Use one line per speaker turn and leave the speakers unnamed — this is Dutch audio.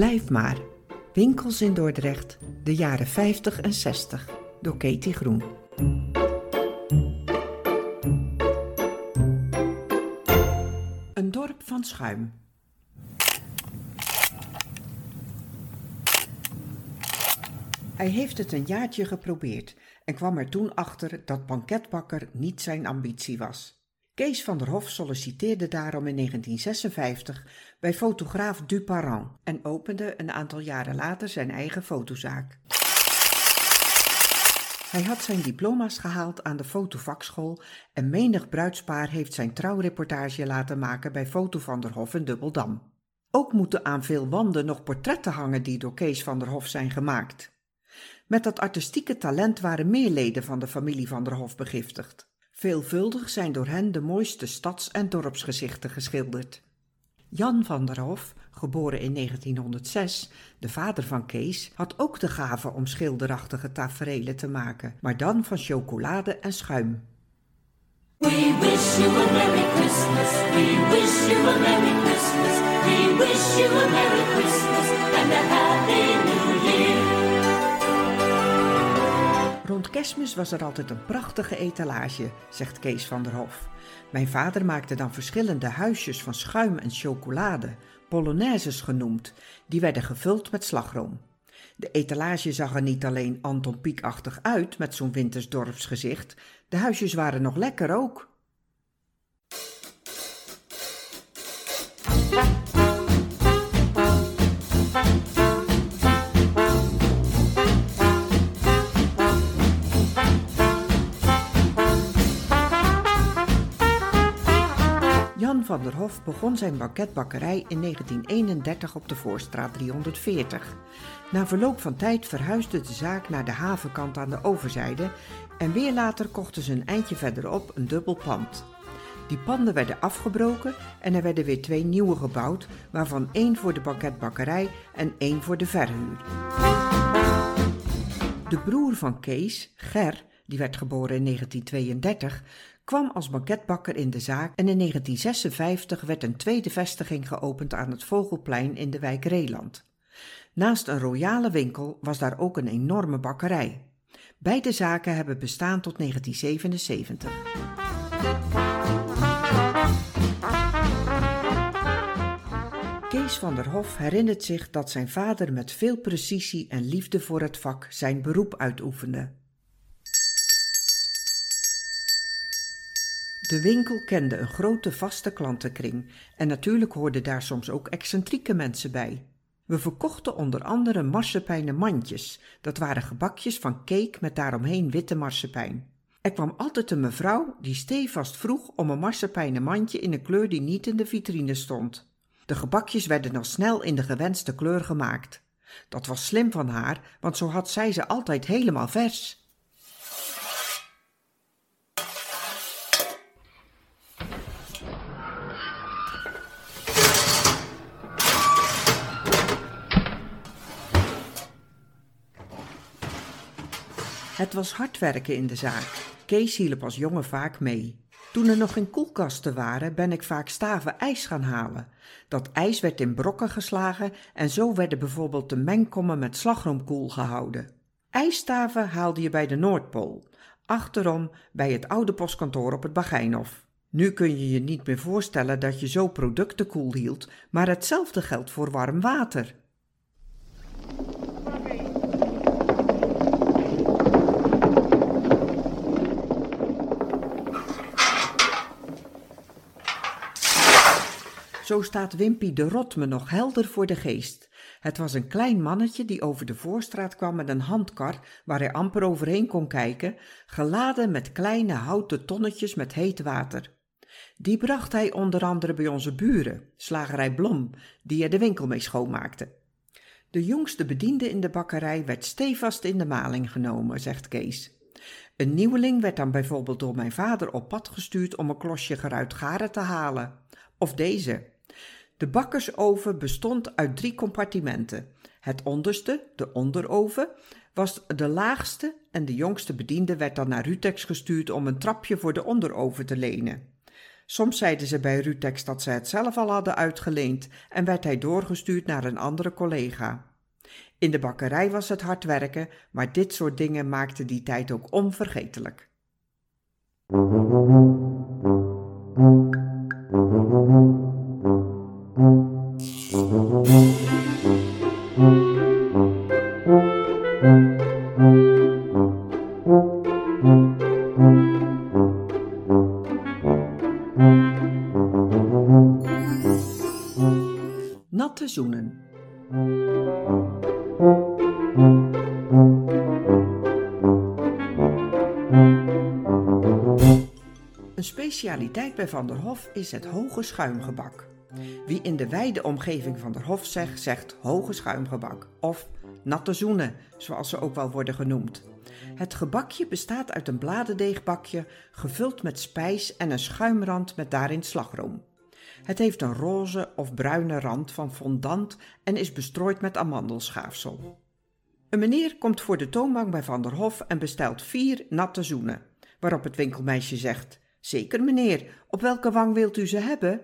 Blijf maar. Winkels in Dordrecht, de jaren 50 en 60, door Katie Groen. Een dorp van schuim. Hij heeft het een jaartje geprobeerd en kwam er toen achter dat banketbakker niet zijn ambitie was. Kees van der Hof solliciteerde daarom in 1956 bij fotograaf Duparent en opende een aantal jaren later zijn eigen fotozaak. Hij had zijn diploma's gehaald aan de fotovakschool en menig bruidspaar heeft zijn trouwreportage laten maken bij Foto van der Hof in Dubbeldam. Ook moeten aan veel wanden nog portretten hangen die door Kees van der Hof zijn gemaakt. Met dat artistieke talent waren meer leden van de familie van der Hof begiftigd. Veelvuldig zijn door hen de mooiste stads- en dorpsgezichten geschilderd. Jan van der Hof, geboren in 1906, de vader van Kees, had ook de gave om schilderachtige taferelen te maken, maar dan van chocolade en schuim. Rond kerstmis was er altijd een prachtige etalage, zegt Kees van der Hof. Mijn vader maakte dan verschillende huisjes van schuim en chocolade, polonaises genoemd, die werden gevuld met slagroom. De etalage zag er niet alleen Anton Pieckachtig uit met zo'n winters dorpsgezicht, de huisjes waren nog lekker ook. Begon zijn banketbakkerij in 1931 op de Voorstraat 340. Na verloop van tijd verhuisde de zaak naar de havenkant aan de overzijde en weer later kochten ze een eindje verderop een dubbel pand. Die panden werden afgebroken en er werden weer twee nieuwe gebouwd, waarvan één voor de banketbakkerij en één voor de verhuur. De broer van Kees, Ger, die werd geboren in 1932, kwam als banketbakker in de zaak en in 1956 werd een tweede vestiging geopend aan het Vogelplein in de wijk Reeland. Naast een royale winkel was daar ook een enorme bakkerij. Beide zaken hebben bestaan tot 1977. Kees van der Hof herinnert zich dat zijn vader met veel precisie en liefde voor het vak zijn beroep uitoefende. De winkel kende een grote vaste klantenkring en natuurlijk hoorden daar soms ook excentrieke mensen bij. We verkochten onder andere marsepijnen mandjes, dat waren gebakjes van cake met daaromheen witte marsepijn. Er kwam altijd een mevrouw die stevast vroeg om een marsepijnen mandje in een kleur die niet in de vitrine stond. De gebakjes werden dan snel in de gewenste kleur gemaakt. Dat was slim van haar, want zo had zij ze altijd helemaal vers. Het was hard werken in de zaak. Kees hielp als jongen vaak mee. Toen er nog geen koelkasten waren, ben ik vaak staven ijs gaan halen. Dat ijs werd in brokken geslagen en zo werden bijvoorbeeld de mengkommen met slagroom koel gehouden. IJsstaven haalde je bij de Noordpool, achterom bij het oude postkantoor op het Bagijnhof. Nu kun je je niet meer voorstellen dat je zo producten koel hield, maar hetzelfde geldt voor warm water. Zo staat Wimpy de Rot me nog helder voor de geest. Het was een klein mannetje die over de voorstraat kwam met een handkar waar hij amper overheen kon kijken, geladen met kleine houten tonnetjes met heet water. Die bracht hij onder andere bij onze buren, slagerij Blom, die er de winkel mee schoonmaakte. De jongste bediende in de bakkerij werd stevast in de maling genomen, zegt Kees. Een nieuweling werd dan bijvoorbeeld door mijn vader op pad gestuurd om een klosje geruit garen te halen. Of deze. De bakkersoven bestond uit drie compartimenten. Het onderste, de onderoven, was de laagste en de jongste bediende werd dan naar Rutex gestuurd om een trapje voor de onderoven te lenen. Soms zeiden ze bij Rutex dat ze het zelf al hadden uitgeleend en werd hij doorgestuurd naar een andere collega. In de bakkerij was het hard werken, maar dit soort dingen maakte die tijd ook onvergetelijk. Natte zoenen. Een specialiteit bij Van der Hof is het hoge schuimgebak. Wie in de wijde omgeving van der Hof zegt, zegt hoge schuimgebak of natte zoenen, zoals ze ook wel worden genoemd. Het gebakje bestaat uit een bladerdeegbakje gevuld met spijs en een schuimrand met daarin slagroom. Het heeft een roze of bruine rand van fondant en is bestrooid met amandelschaafsel. Een meneer komt voor de toonbank bij Van der Hof en bestelt vier natte zoenen, waarop het winkelmeisje zegt: Zeker, meneer, op welke wang wilt u ze hebben?